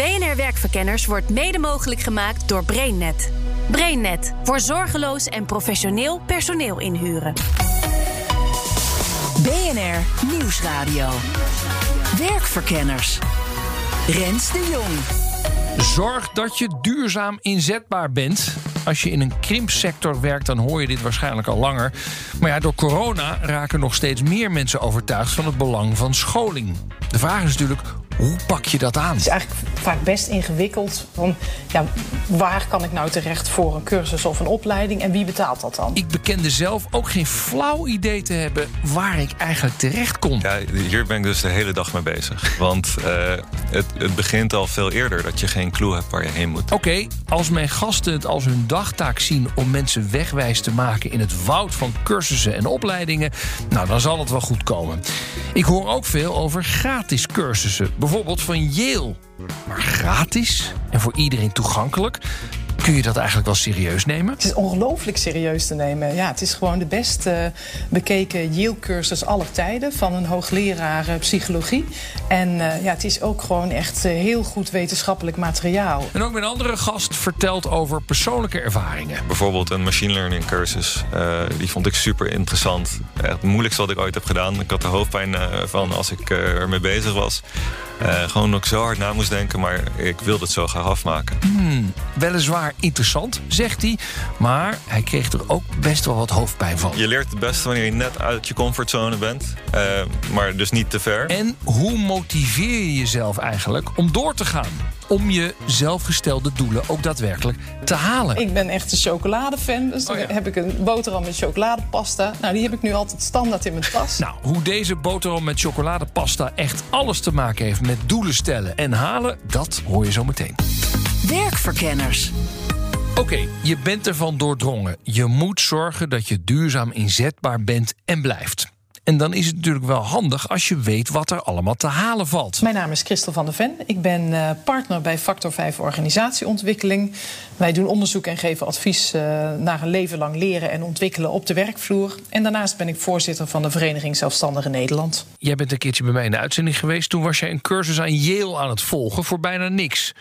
BNR Werkverkenners wordt mede mogelijk gemaakt door BrainNet. BrainNet voor zorgeloos en professioneel personeel inhuren. BNR Nieuwsradio. Werkverkenners. Rens de Jong. Zorg dat je duurzaam inzetbaar bent. Als je in een krimpsector werkt, dan hoor je dit waarschijnlijk al langer. Maar ja, door corona raken nog steeds meer mensen overtuigd van het belang van scholing. De vraag is natuurlijk, hoe pak je dat aan? Het is eigenlijk vaak best ingewikkeld. Van, ja, waar kan ik nou terecht voor een cursus of een opleiding en wie betaalt dat dan? Ik bekende zelf ook geen flauw idee te hebben waar ik eigenlijk terecht kon. Ja, hier ben ik dus de hele dag mee bezig. Want uh, het, het, begint al veel eerder dat je geen clue hebt waar je heen moet. Oké, okay, als mijn gasten het als hun dagtaak zien om mensen wegwijs te maken in het woud van cursussen en opleidingen, nou dan zal het wel goed komen. Ik hoor ook veel over gratis cursussen, bijvoorbeeld van Yale. Maar gratis en voor iedereen toegankelijk. Kun je dat eigenlijk wel serieus nemen? Het is ongelooflijk serieus te nemen. Ja, het is gewoon de best uh, bekeken Yale-cursus aller tijden van een hoogleraar uh, psychologie. En uh, ja, het is ook gewoon echt heel goed wetenschappelijk materiaal. En ook mijn andere gast vertelt over persoonlijke ervaringen. Bijvoorbeeld een machine learning cursus. die vond ik super interessant. het moeilijkste wat ik ooit heb gedaan. Ik had er hoofdpijn van als ik ermee bezig was. gewoon ook zo hard na moest denken, maar ik wilde het zo graag afmaken. Hmm, weliswaar interessant, zegt hij. Maar hij kreeg er ook best wel wat hoofdpijn van. Je leert het beste wanneer je net uit je comfortzone bent. Uh, maar dus niet te ver. En hoe motiveer je jezelf eigenlijk om door te gaan? Om je zelfgestelde doelen ook daadwerkelijk te halen. Ik ben echt een chocoladefan. Dus dan oh ja. heb ik een boterham met chocoladepasta. Nou, die heb ik nu altijd standaard in mijn tas. Nou, hoe deze boterham met chocoladepasta echt alles te maken heeft met doelen stellen en halen, dat hoor je zo meteen. Werkverkenners. Oké, je bent ervan doordrongen. Je moet zorgen dat je duurzaam inzetbaar bent en blijft. En dan is het natuurlijk wel handig als je weet wat er allemaal te halen valt. Mijn naam is Christel van der Ven. Ik ben uh, partner bij Factor 5 Organisatieontwikkeling. Wij doen onderzoek en geven advies uh, naar een leven lang leren en ontwikkelen op de werkvloer. En daarnaast ben ik voorzitter van de Vereniging Zelfstandigen Nederland. Jij bent een keertje bij mij in de uitzending geweest. Toen was jij een cursus aan Yale aan het volgen voor bijna niks.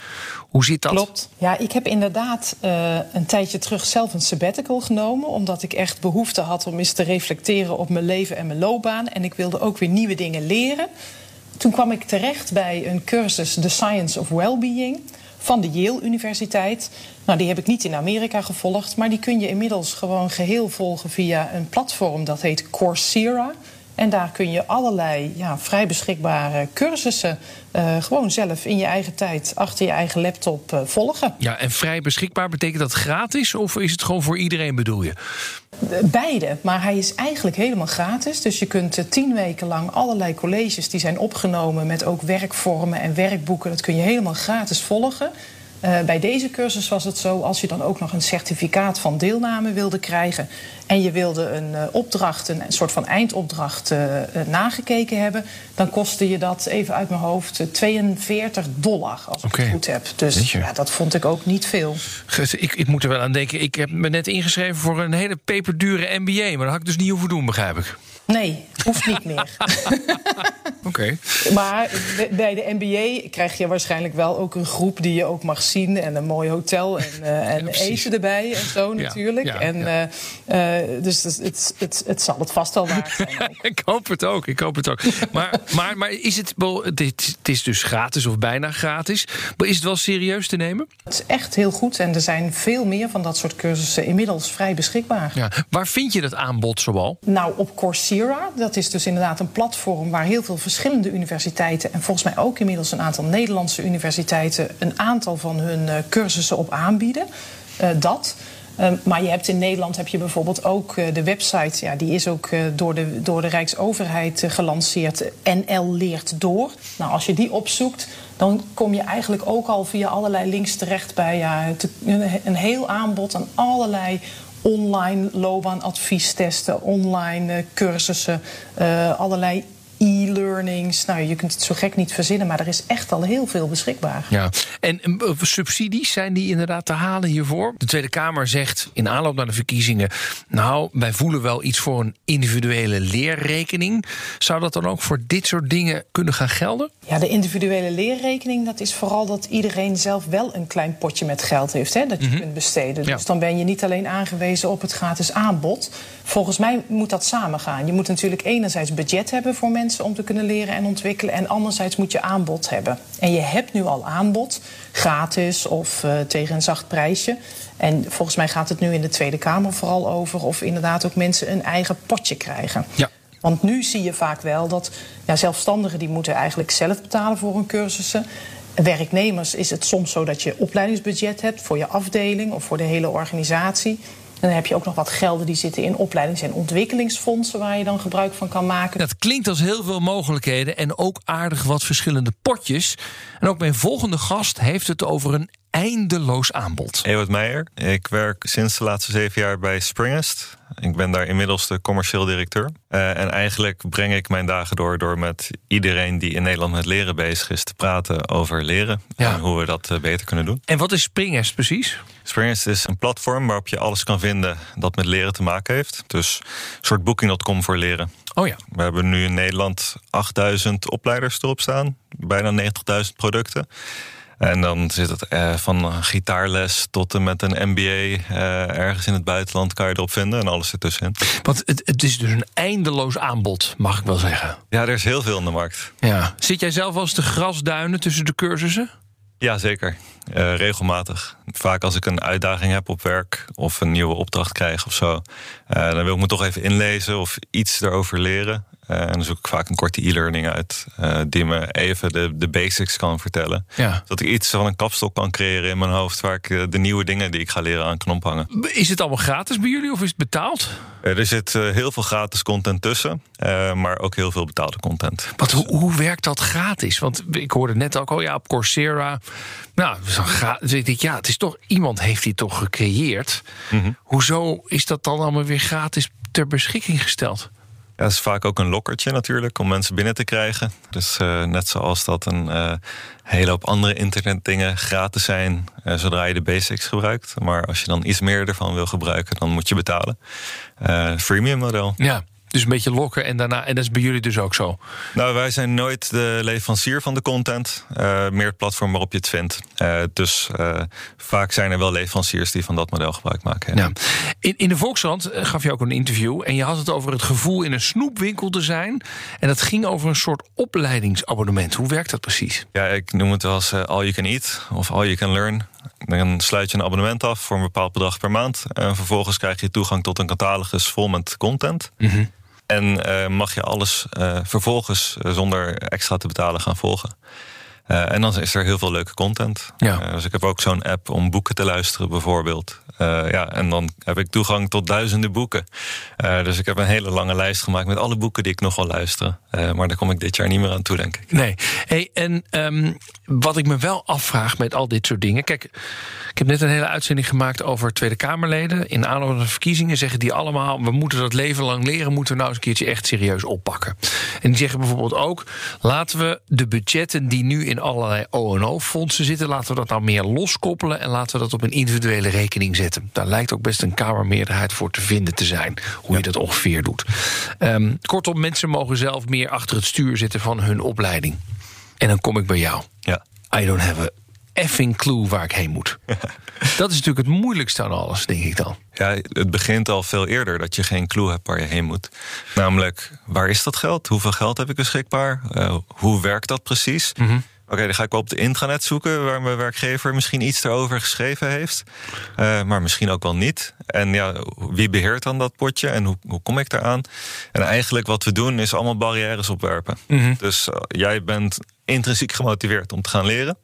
Hoe zit dat? Klopt. Ja, ik heb inderdaad uh, een tijdje terug zelf een sabbatical genomen. Omdat ik echt behoefte had om eens te reflecteren op mijn leven en mijn loopbaan. En ik wilde ook weer nieuwe dingen leren. Toen kwam ik terecht bij een cursus The Science of Wellbeing van de Yale Universiteit. Nou, die heb ik niet in Amerika gevolgd, maar die kun je inmiddels gewoon geheel volgen via een platform dat heet Coursera. En daar kun je allerlei ja, vrij beschikbare cursussen uh, gewoon zelf in je eigen tijd achter je eigen laptop uh, volgen. Ja, en vrij beschikbaar betekent dat gratis of is het gewoon voor iedereen bedoel je? Beide, maar hij is eigenlijk helemaal gratis. Dus je kunt uh, tien weken lang allerlei colleges die zijn opgenomen met ook werkvormen en werkboeken, dat kun je helemaal gratis volgen. Uh, bij deze cursus was het zo, als je dan ook nog een certificaat van deelname wilde krijgen en je wilde een uh, opdracht, een, soort van eindopdracht uh, nagekeken hebben, dan kostte je dat even uit mijn hoofd 42 dollar, als ik het goed heb. Dus ja, dat vond ik ook niet veel. Ik, ik moet er wel aan denken, ik heb me net ingeschreven voor een hele peperdure MBA, maar dat had ik dus niet hoeven doen, begrijp ik. Nee, hoeft niet meer. Oké. Okay. Maar bij de NBA krijg je waarschijnlijk wel ook een groep die je ook mag zien. En een mooi hotel en, uh, en ja, eten erbij en zo natuurlijk. Ja, ja, en, uh, uh, dus het, het, het, het, zal het vast wel waard zijn. ik hoop het ook, ik hoop het ook. maar, maar, maar is het, het is dus gratis of bijna gratis. Maar is het wel serieus te nemen? Het is echt heel goed. En er zijn veel meer van dat soort cursussen inmiddels vrij beschikbaar. Ja. Waar vind je dat aanbod zoal? Nou, op Coursera. Dat is dus inderdaad een platform waar heel veel verschillende universiteiten en volgens mij ook inmiddels een aantal Nederlandse universiteiten een aantal van hun uh, cursussen op aanbieden. Uh, dat. Ehm, maar je hebt in Nederland heb je bijvoorbeeld ook eh, de website, ja, die is ook eh, door, de, door de Rijksoverheid gelanceerd. NL leert door. Nou, als je die opzoekt, dan kom je eigenlijk ook al via allerlei links terecht bij ja, een heel aanbod aan allerlei online loopbaanadviestesten, online cursussen, allerlei e-learnings. Nou, je kunt het zo gek niet verzinnen, maar er is echt al heel veel beschikbaar. Ja, en uh, subsidies zijn die inderdaad te halen hiervoor? De Tweede Kamer zegt in aanloop naar de verkiezingen: Nou, wij voelen wel iets voor een individuele leerrekening. Zou dat dan ook voor dit soort dingen kunnen gaan gelden? Ja, de individuele leerrekening, dat is vooral dat iedereen zelf wel een klein potje met geld heeft hè, dat je mhm. kunt besteden. Dus dan ben je niet alleen aangewezen op het gratis aanbod. Volgens mij moet dat samengaan. Je moet natuurlijk enerzijds budget hebben voor mensen om te kunnen leren en ontwikkelen. En anderzijds moet je aanbod hebben. En je hebt nu al aanbod, gratis of uh, tegen een zacht prijsje. En volgens mij gaat het nu in de Tweede Kamer vooral over of inderdaad ook mensen een eigen potje krijgen. Ja. Want nu zie je vaak wel dat ja, zelfstandigen die moeten eigenlijk zelf betalen voor hun cursussen. Werknemers is het soms zo dat je opleidingsbudget hebt voor je afdeling of voor de hele organisatie. Dan heb je ook nog wat gelden die zitten in opleidings- en ontwikkelingsfondsen waar je dan gebruik van kan maken. Dat klinkt als heel veel mogelijkheden en ook aardig wat verschillende potjes. En ook mijn volgende gast heeft het over een eindeloos aanbod. Ewart Meijer. Ik werk sinds de laatste zeven jaar bij Springest. Ik ben daar inmiddels de commercieel directeur. Uh, en eigenlijk breng ik mijn dagen door door met iedereen die in Nederland met leren bezig is te praten over leren en hoe we dat uh, beter kunnen doen. En wat is Springest precies? Springest is een platform waarop je alles kan vinden dat met leren te maken heeft. Dus een soort booking.com voor leren. Oh ja. We hebben nu in Nederland 8000 opleiders erop staan, bijna 90.000 producten. En dan zit het uh, van gitaarles tot en met een MBA uh, ergens in het buitenland kan je erop vinden en alles ertussenin. Want het, het is dus een eindeloos aanbod, mag ik wel zeggen. Ja, er is heel veel in de markt. Ja. Zit jij zelf als de grasduinen tussen de cursussen? Ja, zeker. Uh, regelmatig. Vaak als ik een uitdaging heb op werk of een nieuwe opdracht krijg of zo, uh, dan wil ik me toch even inlezen of iets erover leren. Uh, en dan zoek ik vaak een korte e-learning uit die me even de, de basics kan vertellen. Ja. Dat ik iets van een kapstok kan creëren in mijn hoofd waar ik de nieuwe dingen die ik ga leren aan kan ophangen. Is het allemaal gratis bij jullie of is het betaald? er zit heel veel gratis content tussen, maar ook heel veel betaalde content. Wat, hoe, hoe werkt dat gratis? Want ik hoorde net ook al, ja, op Coursera. Nou, dus ik denk, ja, het is toch, iemand heeft die toch gecreëerd. Mm -hmm. Hoezo is dat dan allemaal weer gratis ter beschikking gesteld? Ja, dat is vaak ook een lokkertje natuurlijk om mensen binnen te krijgen. Dus uh, net zoals dat een uh, hele hoop andere internetdingen gratis zijn uh, zodra je de basics gebruikt. Maar als je dan iets meer ervan wil gebruiken, dan moet je betalen. freemium model. Ja. Dus een beetje lokken en daarna. En dat is bij jullie dus ook zo? Nou, wij zijn nooit de leverancier van de content. Uh, meer het platform waarop je het vindt. Uh, dus uh, vaak zijn er wel leveranciers die van dat model gebruik maken. Ja. In, in de Volkskrant gaf je ook een interview. En je had het over het gevoel in een snoepwinkel te zijn. En dat ging over een soort opleidingsabonnement. Hoe werkt dat precies? Ja, ik noem het wel eens all you can eat of all you can learn. Dan sluit je een abonnement af voor een bepaald bedrag per maand. En vervolgens krijg je toegang tot een catalogus vol met content. Mm -hmm. En uh, mag je alles uh, vervolgens uh, zonder extra te betalen gaan volgen. En dan is er heel veel leuke content. Ja. dus ik heb ook zo'n app om boeken te luisteren, bijvoorbeeld. ja, en dan heb ik toegang tot duizenden boeken. dus ik heb een hele lange lijst gemaakt met alle boeken die ik nog wil luisteren. maar daar kom ik dit jaar niet meer aan toe, denk ik. Nee. Hey, en um, wat ik me wel afvraag met al dit soort dingen. Kijk, ik heb net een hele uitzending gemaakt over Tweede Kamerleden. In aanloop naar de verkiezingen zeggen die allemaal: we moeten dat leven lang leren, moeten we nou eens een keertje echt serieus oppakken. En die zeggen bijvoorbeeld ook: laten we de budgetten die nu in allerlei O&O-fondsen zitten, laten we dat nou meer loskoppelen en laten we dat op een individuele rekening zetten. Daar lijkt ook best een Kamermeerderheid voor te vinden te zijn, hoe je dat ongeveer doet. Um, kortom, mensen mogen zelf meer achter het stuur zitten van hun opleiding. En dan kom ik bij jou. Ja. I don't have a effing clue waar ik heen moet. dat is natuurlijk het moeilijkste aan alles, denk ik dan. Ja, het begint al veel eerder dat je geen clue hebt waar je heen moet. Namelijk, waar is dat geld? Hoeveel geld heb ik beschikbaar? Uh, hoe werkt dat precies? Mm -hmm. Oké, okay, dan ga ik op de intranet zoeken waar mijn werkgever misschien iets erover geschreven heeft. Uh, maar misschien ook wel niet. En ja, wie beheert dan dat potje en hoe, hoe kom ik daaraan? En eigenlijk wat we doen is allemaal barrières opwerpen. Mm -hmm. Dus uh, jij bent intrinsiek gemotiveerd om te gaan leren.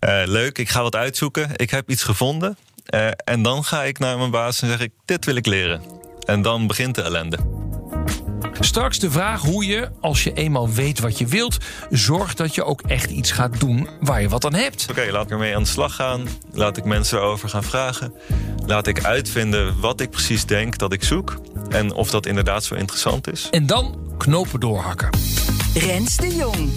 Uh, leuk, ik ga wat uitzoeken. Ik heb iets gevonden. Eh, en dan ga ik naar mijn baas en zeg ik: Dit wil ik leren. En dan begint de ellende. Straks de vraag hoe je, als je eenmaal weet wat je wilt, zorgt dat je ook echt iets gaat doen waar je wat aan hebt. Oké, laat ik ermee aan de slag gaan. Laat ik mensen erover gaan vragen. Laat ik uitvinden wat ik precies denk dat ik zoek. En of dat inderdaad zo interessant is. En dan knopen doorhakken. Rens de Jong.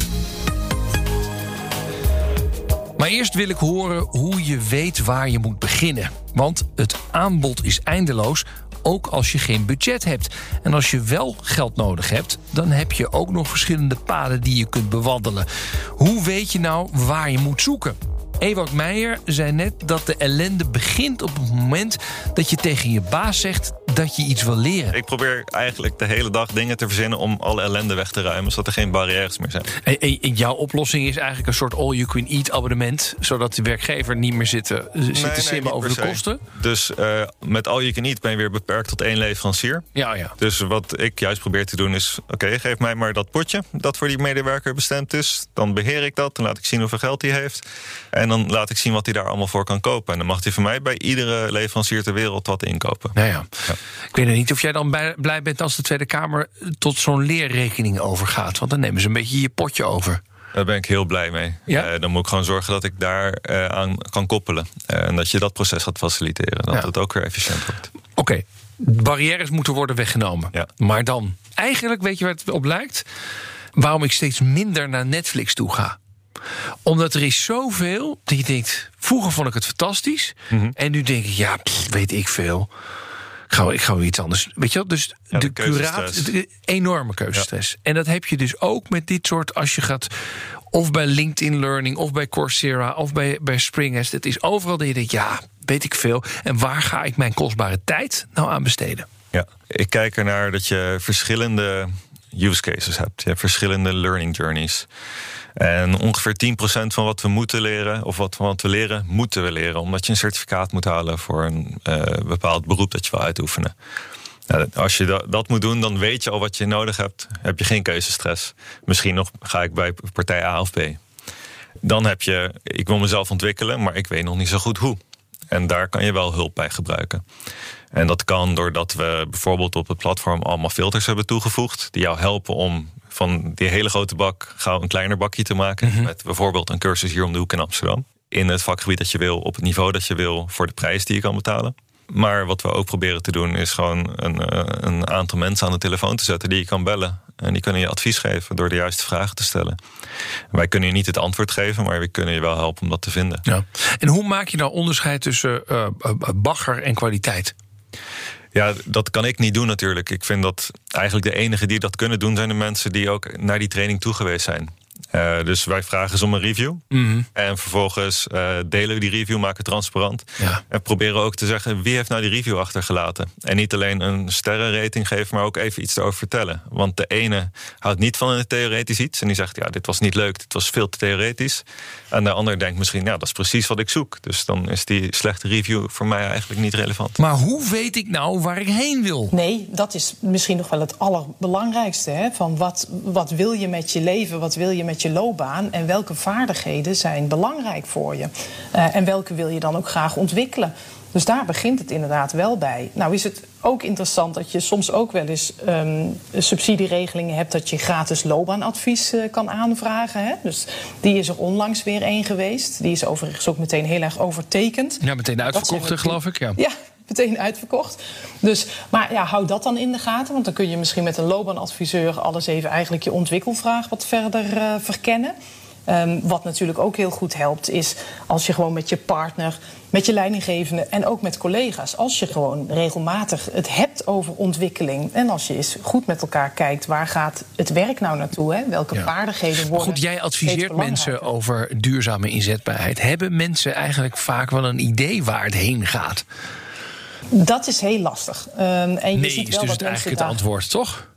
Maar eerst wil ik horen hoe je weet waar je moet beginnen. Want het aanbod is eindeloos, ook als je geen budget hebt. En als je wel geld nodig hebt, dan heb je ook nog verschillende paden die je kunt bewandelen. Hoe weet je nou waar je moet zoeken? Ewout Meijer zei net dat de ellende begint op het moment dat je tegen je baas zegt dat je iets wil leren. Ik probeer eigenlijk de hele dag dingen te verzinnen om alle ellende weg te ruimen, zodat er geen barrières meer zijn. En, en- en jouw oplossing is eigenlijk een soort all-you-can-eat abonnement, zodat de werkgever niet meer zit te, Nee, simmen over de se. kosten. Dus eh, met al je kan niet ben je weer beperkt tot één leverancier. Ja, ja. Dus wat ik juist probeer te doen is... oké, geef mij maar dat potje dat voor die medewerker bestemd is. Dan beheer ik dat, dan laat ik zien hoeveel geld hij heeft. En dan laat ik zien wat hij daar allemaal voor kan kopen. En dan mag hij van mij bij iedere leverancier ter wereld wat inkopen. Nou ja. Ik weet niet of jij dan bij- blij bent als de Tweede Kamer tot zo'n leerrekening overgaat. Want dan nemen ze een beetje je potje over. Daar ben ik heel blij mee. Ja? Eh, dan moet ik gewoon zorgen dat ik daar eh, aan kan koppelen. Eh, en dat je dat proces gaat faciliteren. Dat Ja. het ook weer efficiënt wordt. Oké, barrières moeten worden weggenomen. Ja. Maar dan, eigenlijk weet je waar het op lijkt? Waarom ik steeds minder naar Netflix toe ga. Omdat er is zoveel dat je denkt... vroeger vond ik het fantastisch. Mhm. En nu denk ik, ja, pff, weet ik veel. Ik ga, ik ga weer iets anders. Weet je wel? Dus Ja, de, de curaat, de enorme keuzestress. En dat heb je dus ook met dit soort... als je gaat of bij LinkedIn Learning... of bij Coursera of bij, bij Springnest. Het is overal dat je denkt, ja, weet ik veel. En waar ga ik mijn kostbare tijd nou aan besteden? Ja, ik kijk ernaar dat je verschillende use cases hebt. Je hebt verschillende learning journeys. En ongeveer 10% van wat we moeten leren, of wat, wat we leren, moeten we leren. Omdat je een certificaat moet halen voor een eh, bepaald beroep dat je wil uitoefenen. Als je dat, dat moet doen, dan weet je al wat je nodig hebt. Heb je geen keuzestress. Misschien nog ga ik bij partij A of B. Dan heb je, ik wil mezelf ontwikkelen, maar ik weet nog niet zo goed hoe. En daar kan je wel hulp bij gebruiken. En dat kan doordat we bijvoorbeeld op het platform allemaal filters hebben toegevoegd. Die jou helpen om van die hele grote bak gauw een kleiner bakje te maken. Met bijvoorbeeld een cursus hier om de hoek in Amsterdam. In het vakgebied dat je wil, op het niveau dat je wil, voor de prijs die je kan betalen. Maar wat we ook proberen te doen is gewoon een, eh, een aantal mensen aan de telefoon te zetten die je kan bellen. En die kunnen je advies geven door de juiste vragen te stellen. Wij kunnen je niet het antwoord geven, maar we kunnen je wel helpen om dat te vinden. Ja. En hoe maak je nou onderscheid tussen eh, eh, bagger en kwaliteit? Ja, dat kan ik niet doen natuurlijk. Ik vind dat eigenlijk de enige die dat kunnen doen zijn de mensen die ook naar die training toegeweest zijn. Eh, dus wij vragen ze om een review. En vervolgens eh, delen we die review, maken transparant. Ja. En proberen ook te zeggen wie heeft nou die review achtergelaten. En niet alleen een sterrenrating geven, maar ook even iets erover vertellen. Want de ene houdt niet van een theoretisch iets. En die zegt, ja, dit was niet leuk, dit was veel te theoretisch. En de ander denkt misschien, ja, dat is precies wat ik zoek. Dus dan is die slechte review voor mij eigenlijk niet relevant. Maar hoe weet ik nou waar ik heen wil? Nee, dat is misschien nog wel het allerbelangrijkste. Hè? Van wat, wat wil je met je leven, wat wil je met je loopbaan... en welke vaardigheden zijn belangrijk voor je? Eh, en welke wil je dan ook graag ontwikkelen? Dus daar begint het inderdaad wel bij. Nou is het ook interessant dat je soms ook wel eens ehm, subsidieregelingen hebt... dat je gratis loopbaanadvies eh, kan aanvragen. Hè? Dus die is er onlangs weer één geweest. Die is overigens ook meteen heel erg overtekend. Ja, meteen uitverkocht, geloof ik. Ja. Ja, meteen uitverkocht. Dus, maar ja, hou dat dan in de gaten. Want dan kun je misschien met een loopbaanadviseur alles even eigenlijk je ontwikkelvraag wat verder eh, verkennen. Ehm, wat natuurlijk ook heel goed helpt, is als je gewoon met je partner, met je leidinggevende en ook met collega's, als je gewoon regelmatig het hebt over ontwikkeling. En als je eens goed met elkaar kijkt, waar gaat het werk nou naartoe? Hè? Welke Ja. vaardigheden worden. goed, jij adviseert mensen over duurzame inzetbaarheid. Hebben mensen eigenlijk vaak wel een idee waar het heen gaat? Dat is heel lastig. Ehm, en je Nee, ziet is wel dus dat het mensen eigenlijk het antwoord, toch?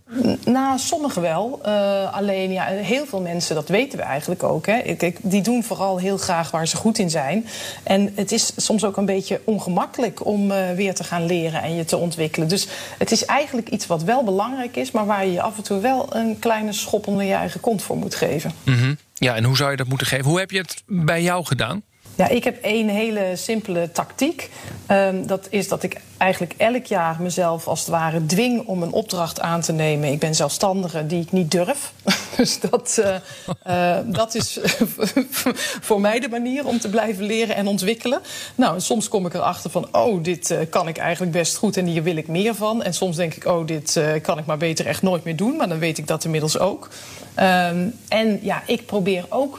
Nou, sommigen wel. Eh, alleen ja, heel veel mensen, dat weten we eigenlijk ook. Hè. Ik, ik- die doen vooral heel graag waar ze goed in zijn. En het is soms ook een beetje ongemakkelijk om eh, weer te gaan leren en je te ontwikkelen. Dus het is eigenlijk iets wat wel belangrijk is, maar waar je je af en toe wel een kleine schop onder je eigen kont voor moet geven. Mhm. Ja, en hoe zou je dat moeten geven? Hoe heb je het bij jou gedaan? Ja, ik heb één hele simpele tactiek. Um, dat is dat ik eigenlijk elk jaar mezelf als het ware dwing om een opdracht aan te nemen. Ik ben zelfstandige die ik niet durf. dus dat, uh, uh, dat is voor mij de manier om te blijven leren en ontwikkelen. Nou, soms kom ik erachter van, oh, dit uh, kan ik eigenlijk best goed en hier wil ik meer van. En soms denk ik, oh, dit kan ik maar beter echt nooit meer doen. Maar dan weet ik dat inmiddels ook. Um, en ja, ik probeer ook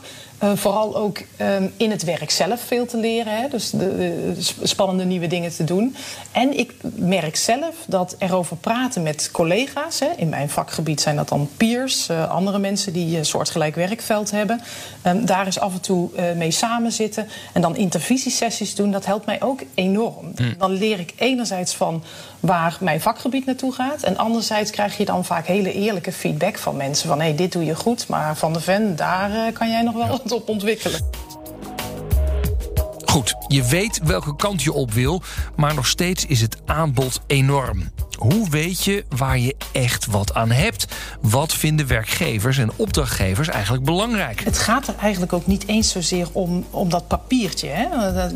vooral ook um, in het werk zelf veel te leren. Hè? Dus de, de, spannende nieuwe dingen te doen. En ik merk zelf dat erover praten met collega's. Hè? In mijn vakgebied zijn dat dan peers, uh, andere mensen die een soortgelijk werkveld hebben. Um, daar is af en toe mee samenzitten. En dan intervisiesessies doen, dat helpt mij ook enorm. Mm. Dan leer ik enerzijds van waar mijn vakgebied naartoe gaat. En anderzijds krijg je dan vaak hele eerlijke feedback van mensen. Van hé, hey, dit doe je goed, maar Van de Ven, daar kan jij nog wel wat op ontwikkelen. Goed, je weet welke kant je op wil, maar nog steeds is het aanbod enorm. Hoe weet je waar je echt wat aan hebt? Wat vinden werkgevers en opdrachtgevers eigenlijk belangrijk? Het gaat er eigenlijk ook niet eens zozeer om, om dat papiertje. Hè?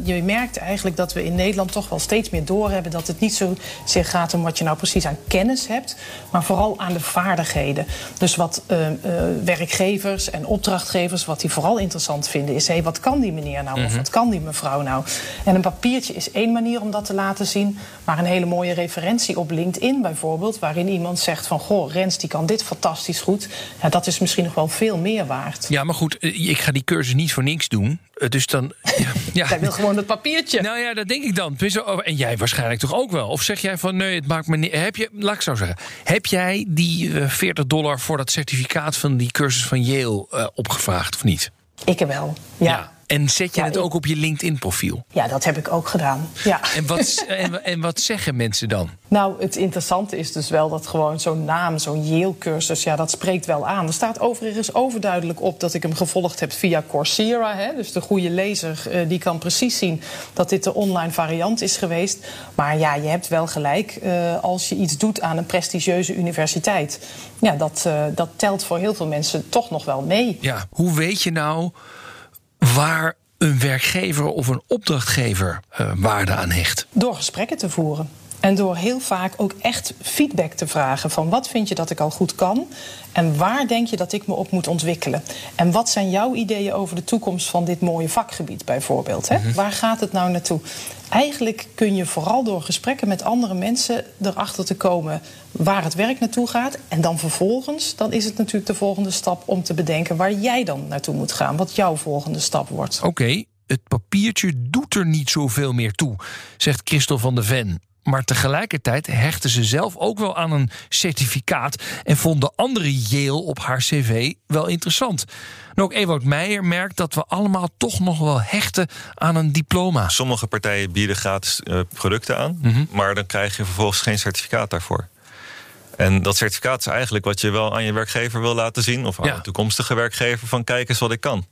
Je merkt eigenlijk dat we in Nederland toch wel steeds meer doorhebben dat het niet zozeer gaat om wat je nou precies aan kennis hebt, maar vooral aan de vaardigheden. Dus wat uh, uh, werkgevers en opdrachtgevers, wat die vooral interessant vinden, is: hé, hey, wat kan die meneer nou? Mm -hmm. Of wat kan die mevrouw nou? En een papiertje is één manier om dat te laten zien, maar een hele mooie referentie op LinkedIn LinkedIn bijvoorbeeld, waarin iemand zegt van goh, Rens die kan dit fantastisch goed. Ja, dat is misschien nog wel veel meer waard. Ja, maar goed, ik ga die cursus niet voor niks doen. Dus dan. Ja, ja. Jij wil gewoon het papiertje. Nou ja, dat denk ik dan. En jij waarschijnlijk toch ook wel? Of zeg jij van nee, het maakt me niet. Heb je, laat ik zo zeggen. Heb jij die uh, 40 dollar voor dat certificaat van die cursus van Yale uh, opgevraagd of niet? Ik wel, ja. ja. En zet je ja, het ook op je LinkedIn-profiel? Ja, dat heb ik ook gedaan. Ja. En, wat, en, en, wat zeggen mensen dan? Nou, het interessante is dus wel dat gewoon zo'n naam, zo'n Yale-cursus, ja, dat spreekt wel aan. Er staat overigens overduidelijk op dat ik hem gevolgd heb via Coursera. Hè? Dus de goede lezer uh, die kan precies zien dat dit de online variant is geweest. Maar ja, je hebt wel gelijk uh, als je iets doet aan een prestigieuze universiteit. Ja, dat, uh, dat telt voor heel veel mensen toch nog wel mee. Ja, hoe weet je nou waar een werkgever of een opdrachtgever uh, waarde aan hecht? Door gesprekken te voeren. En door heel vaak ook echt feedback te vragen van wat vind je dat ik al goed kan en waar denk je dat ik me op moet ontwikkelen? En wat zijn jouw ideeën over de toekomst van dit mooie vakgebied bijvoorbeeld? Hè? Mm -hmm. Waar gaat het nou naartoe? Eigenlijk kun je vooral door gesprekken met andere mensen erachter te komen waar het werk naartoe gaat. En dan vervolgens, dan is het natuurlijk de volgende stap om te bedenken waar jij dan naartoe moet gaan. Wat jouw volgende stap wordt. Oké, okay, het papiertje doet er niet zoveel meer toe, zegt Christel van de Ven. Maar tegelijkertijd hechten ze zelf ook wel aan een certificaat en vonden andere Yale op haar cv wel interessant. En ook Ewout Meijer merkt dat we allemaal toch nog wel hechten aan een diploma. Sommige partijen bieden gratis uh, producten aan, mm -hmm. maar dan krijg je vervolgens geen certificaat daarvoor. En dat certificaat is eigenlijk wat je wel aan je werkgever wil laten zien, of aan ja. toekomstige werkgever: van kijk eens wat ik kan.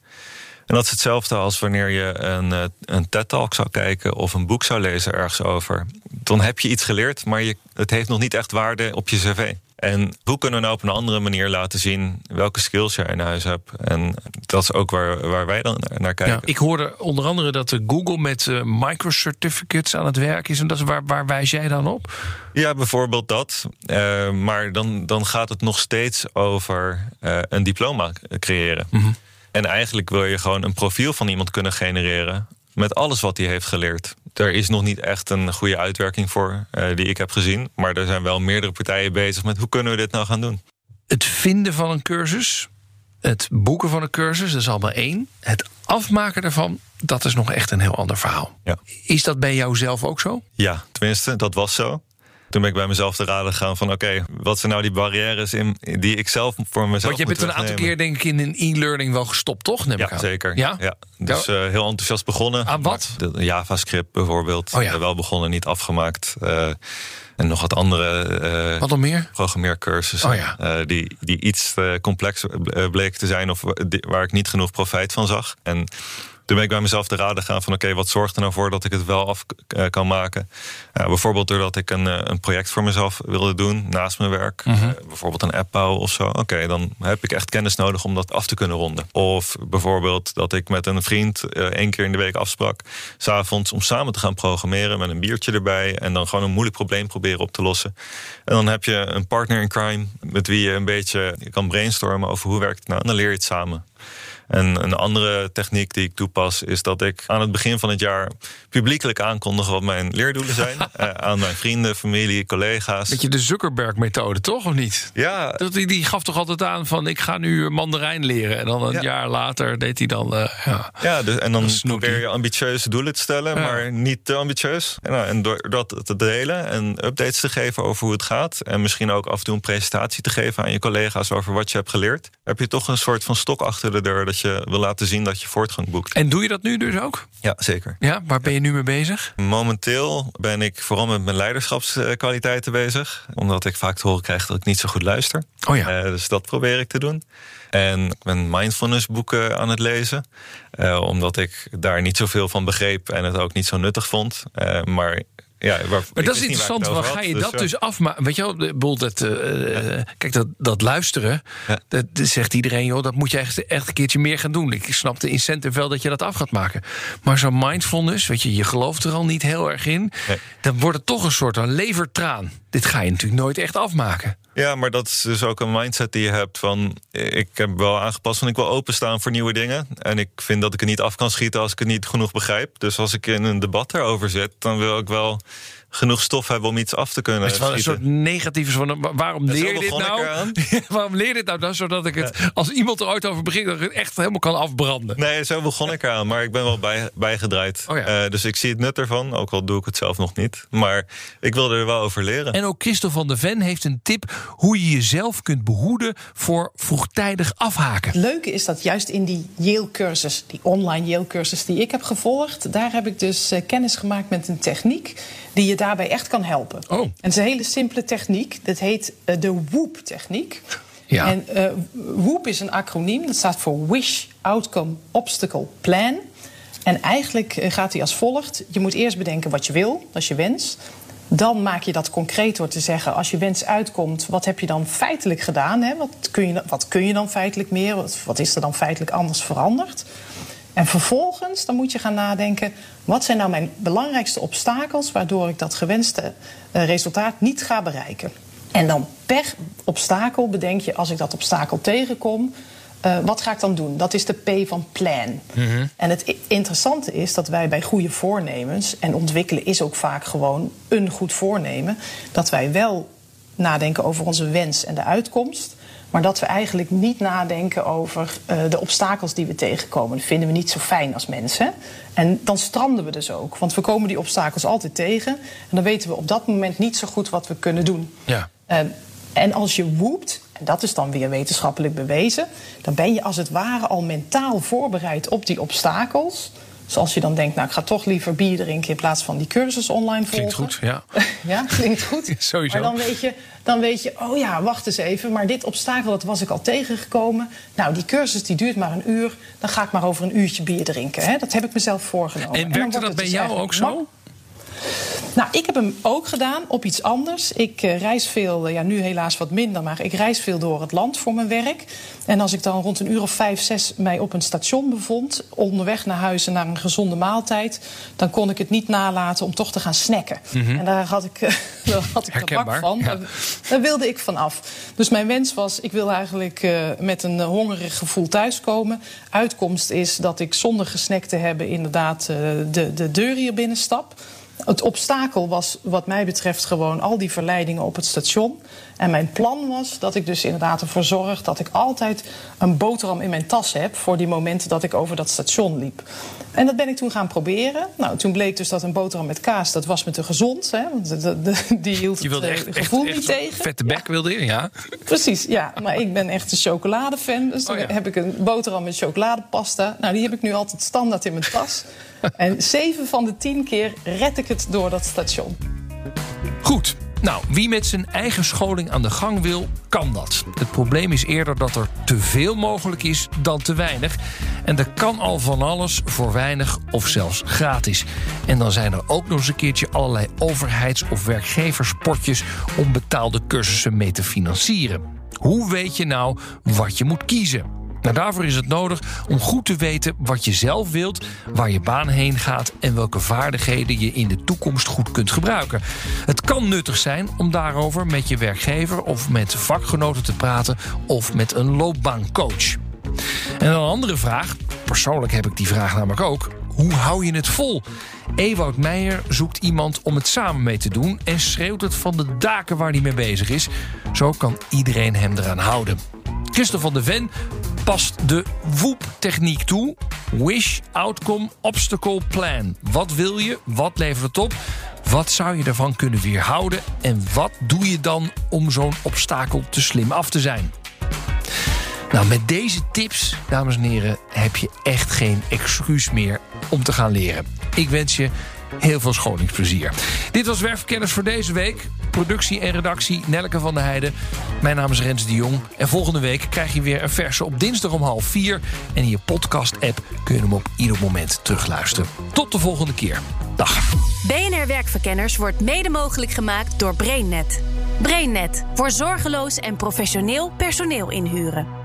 En dat is hetzelfde als wanneer je een, een TED-talk zou kijken of een boek zou lezen ergens over. Dan heb je iets geleerd, maar je, het heeft nog niet echt waarde op je cv. En hoe kunnen we nou op een andere manier laten zien welke skills jij in huis hebt? En dat is ook waar, waar wij dan naar kijken. Ja, ik hoorde onder andere dat Google met uh, microcertificates aan het werk is. En dat is waar, waar wijs jij dan op? Ja, bijvoorbeeld dat. Uh, maar dan, dan gaat het nog steeds over uh, een diploma creëren. Mm -hmm. En eigenlijk wil je gewoon een profiel van iemand kunnen genereren met alles wat hij heeft geleerd. Er is nog niet echt een goede uitwerking voor uh, die ik heb gezien. Maar er zijn wel meerdere partijen bezig met hoe kunnen we dit nou gaan doen. Het vinden van een cursus, het boeken van een cursus, dat is allemaal één. Het afmaken daarvan, dat is nog echt een heel ander verhaal. Ja. Is dat bij jou zelf ook zo? Ja, tenminste, dat was zo. Toen ben ik bij mezelf te raden gegaan van... oké, okay, wat zijn nou die barrières in, die ik zelf voor mezelf Want je bent een aantal keer denk ik in een e-learning wel gestopt, toch? Neem ja, ik zeker. Ja? ja. Dus uh, heel enthousiast begonnen. Aan wat? De JavaScript bijvoorbeeld. Oh ja. uh, wel begonnen, niet afgemaakt. Uh, En nog wat andere eh, Wat nog meer? programmeercursussen. Oh ja. eh, die, die iets te complex eh, bleken te zijn of waar ik niet genoeg profijt van zag. En toen ben ik bij mezelf te raden gaan van oké, wat zorgt er nou voor dat ik het wel af eh, kan maken? Ja, bijvoorbeeld doordat ik een, eh, een project voor mezelf wilde doen naast mijn werk. Mhm. Eh, bijvoorbeeld een app bouwen of zo. Oké, dan heb ik echt kennis nodig om dat af te kunnen ronden. Of bijvoorbeeld dat ik met een vriend eh, één keer in de week afsprak. S'avonds om samen te gaan programmeren met een biertje erbij. En dan gewoon een moeilijk probleem proberen op te lossen. En dan heb je een partner in crime met wie je een beetje kan brainstormen over hoe werkt het nou. En dan leer je het samen. En een andere techniek die ik toepas is dat ik aan het begin van het jaar publiekelijk aankondig wat mijn leerdoelen zijn. eh, aan mijn vrienden, familie, collega's. Beetje de Zuckerberg-methode, toch? Of niet? Ja, Dat, die, die gaf toch altijd aan van ik ga nu Mandarijn leren. En dan een Ja. jaar later deed hij dan... eh, ja. Ja, dus, en dan probeer je ambitieuze doelen te stellen, Ja. maar niet te ambitieus. En, nou, en door dat te delen en updates te geven over hoe het gaat... en misschien ook af en toe een presentatie te geven aan je collega's... over wat je hebt geleerd, heb je toch een soort van stok achter de deur... dat je wil laten zien dat je voortgang boekt. En doe je dat nu dus ook? Ja, zeker. Ja, waar ben je nu mee bezig? Momenteel ben ik vooral met mijn leiderschapskwaliteiten bezig. Omdat ik vaak te horen krijg dat ik niet zo goed luister. Oh ja. Eh, dus dat probeer ik te doen. En ik ben mindfulness boeken aan het lezen. Eh, omdat ik daar niet zoveel van begreep en het ook niet zo nuttig vond. Eh, maar ja, waar, Maar dat is interessant, waar ga je had. dat ja. dus afmaken? Weet je wel, de boel dat, eh, eh, kijk, dat, dat luisteren, dat, dat zegt iedereen, joh, dat moet je echt, echt een keertje meer gaan doen. Ik snap de incentive wel dat je dat af gaat maken. Maar zo'n mindfulness, weet je, je gelooft er al niet heel erg in. Dan wordt het toch een soort van levertraan. Dit ga je natuurlijk nooit echt afmaken. Ja, maar dat is dus ook een mindset die je hebt van... ik heb wel aangepast van ik wil openstaan voor nieuwe dingen. En ik vind dat ik er niet af kan schieten als ik het niet genoeg begrijp. Dus als ik in een debat erover zit, dan wil ik wel genoeg stof hebben om iets af te kunnen Het is wel een soort negatief van wa- waarom zo leer je dit begon ik nou? eraan. waarom leer je dit nou? dan? Zodat ik het, als iemand er ooit over begint, dat ik het echt helemaal kan afbranden. Nee, zo begon ik eraan, maar ik ben wel bij, bijgedraaid. Oh ja. Eh, dus ik zie het nut ervan, ook al doe ik het zelf nog niet. Maar ik wilde er wel over leren. En ook Christel van der Ven heeft een tip hoe je jezelf kunt behoeden voor vroegtijdig afhaken. Het leuke is dat juist in die Yale-cursus, die online Yale-cursus die ik heb gevolgd, daar heb ik dus eh, kennis gemaakt met een techniek die je daarbij echt kan helpen. Oh. En het is een hele simpele techniek. Dat heet eh, de WOOP-techniek. Ja. En eh, WOOP is een acroniem. Dat staat voor Wish, Outcome, Obstacle, Plan. En eigenlijk eh, gaat hij als volgt. Je moet eerst bedenken wat je wil, dat is je wens. Dan maak je dat concreet door te zeggen, als je wens uitkomt, wat heb je dan feitelijk gedaan? Hè? Wat, kun je, wat kun je dan feitelijk meer? Wat, wat is er dan feitelijk anders veranderd? En vervolgens dan moet je gaan nadenken, wat zijn nou mijn belangrijkste obstakels waardoor ik dat gewenste eh, resultaat niet ga bereiken? En dan per obstakel bedenk je, als ik dat obstakel tegenkom, eh, wat ga ik dan doen? Dat is de P van plan. En het interessante is dat wij bij goede voornemens, en ontwikkelen is ook vaak gewoon een goed voornemen, dat wij wel nadenken over onze wens en de uitkomst. Maar dat we eigenlijk niet nadenken over eh, de obstakels die we tegenkomen. Dat vinden we niet zo fijn als mensen. En dan stranden we dus ook. Want we komen die obstakels altijd tegen. En dan weten we op dat moment niet zo goed wat we kunnen doen. Ja. Eh, en als je woept, en dat is dan weer wetenschappelijk bewezen, dan ben je als het ware al mentaal voorbereid op die obstakels. Dus als je dan denkt, nou ik ga toch liever bier drinken in plaats van die cursus online volgen. Klinkt goed, ja. Ja, klinkt goed. Sowieso. Maar dan weet, je, dan weet je, oh ja, wacht eens even. Maar dit obstakel, dat was ik al tegengekomen. Nou, die cursus die duurt maar een uur. Dan ga ik maar over een uurtje bier drinken. Hè? Dat heb ik mezelf voorgenomen. En werkte wordt dat bij dus jou ook zo? Nou, ik heb hem ook gedaan op iets anders. Ik eh, reis veel, eh, ja, nu helaas wat minder, maar ik reis veel door het land voor mijn werk. En als ik dan rond een uur of vijf, zes mij op een station bevond, onderweg naar huis en naar een gezonde maaltijd, dan kon ik het niet nalaten om toch te gaan snacken. En daar had ik, daar had ik de bak Mhm. Van. ja. Daar, wilde ik van af. Dus mijn wens was, ik wil eigenlijk met een hongerig gevoel thuiskomen. Uitkomst is dat ik zonder gesnackt te hebben inderdaad de, de deur hier binnenstap. Het obstakel was wat mij betreft gewoon al die verleidingen op het station. En mijn plan was dat ik dus inderdaad ervoor zorg dat ik altijd een boterham in mijn tas heb voor die momenten dat ik over dat station liep. En dat ben ik toen gaan proberen. Nou, toen bleek dus dat een boterham met kaas, dat was me te gezond. Hè, want de, de- de- die hield Je het wilde eh, echt, gevoel echt niet tegen. vette bek, wilde je? Ja. Precies, ja. Maar ik ben echt een chocoladefan. Dus dan Oh ja. heb ik een boterham met chocoladepasta. Nou, die heb ik nu altijd standaard in mijn tas. En zeven van de tien keer red ik het door dat station. Goed, Nou, wie met zijn eigen scholing aan de gang wil, kan dat. Het probleem is eerder dat er te veel mogelijk is dan te weinig. En er kan al van alles voor weinig of zelfs gratis. En dan zijn er ook nog eens een keertje allerlei overheids- of werkgeverspotjes om betaalde cursussen mee te financieren. Hoe weet je nou wat je moet kiezen? Nou, daarvoor is het nodig om goed te weten wat je zelf wilt, waar je baan heen gaat en welke vaardigheden je in de toekomst goed kunt gebruiken. Het kan nuttig zijn om daarover met je werkgever of met vakgenoten te praten of met een loopbaancoach. En een andere vraag, persoonlijk heb ik die vraag namelijk ook. Hoe hou je het vol? Ewout Meijer zoekt iemand om het samen mee te doen en schreeuwt het van de daken waar hij mee bezig is. Zo kan iedereen hem eraan houden. Christophe van de Ven past de WOEP-techniek toe. Wish, Outcome, Obstacle, Plan. Wat wil je? Wat levert het op? Wat zou je ervan kunnen weerhouden? En wat doe je dan om zo'n obstakel te slim af te zijn? Nou, met deze tips, dames en heren, heb je echt geen excuus meer om te gaan leren. Ik wens je heel veel scholingsplezier. Dit was Werfkennis voor deze week. Productie en redactie Nelke van der Heijden. Mijn naam is Rens de Jong. En volgende week krijg je weer een verse op dinsdag om half vier. En in je podcast-app kun je hem op ieder moment terugluisteren. Tot de volgende keer. Dag. BNR Werkverkenners wordt mede mogelijk gemaakt door BrainNet. BrainNet voor zorgeloos en professioneel personeel inhuren.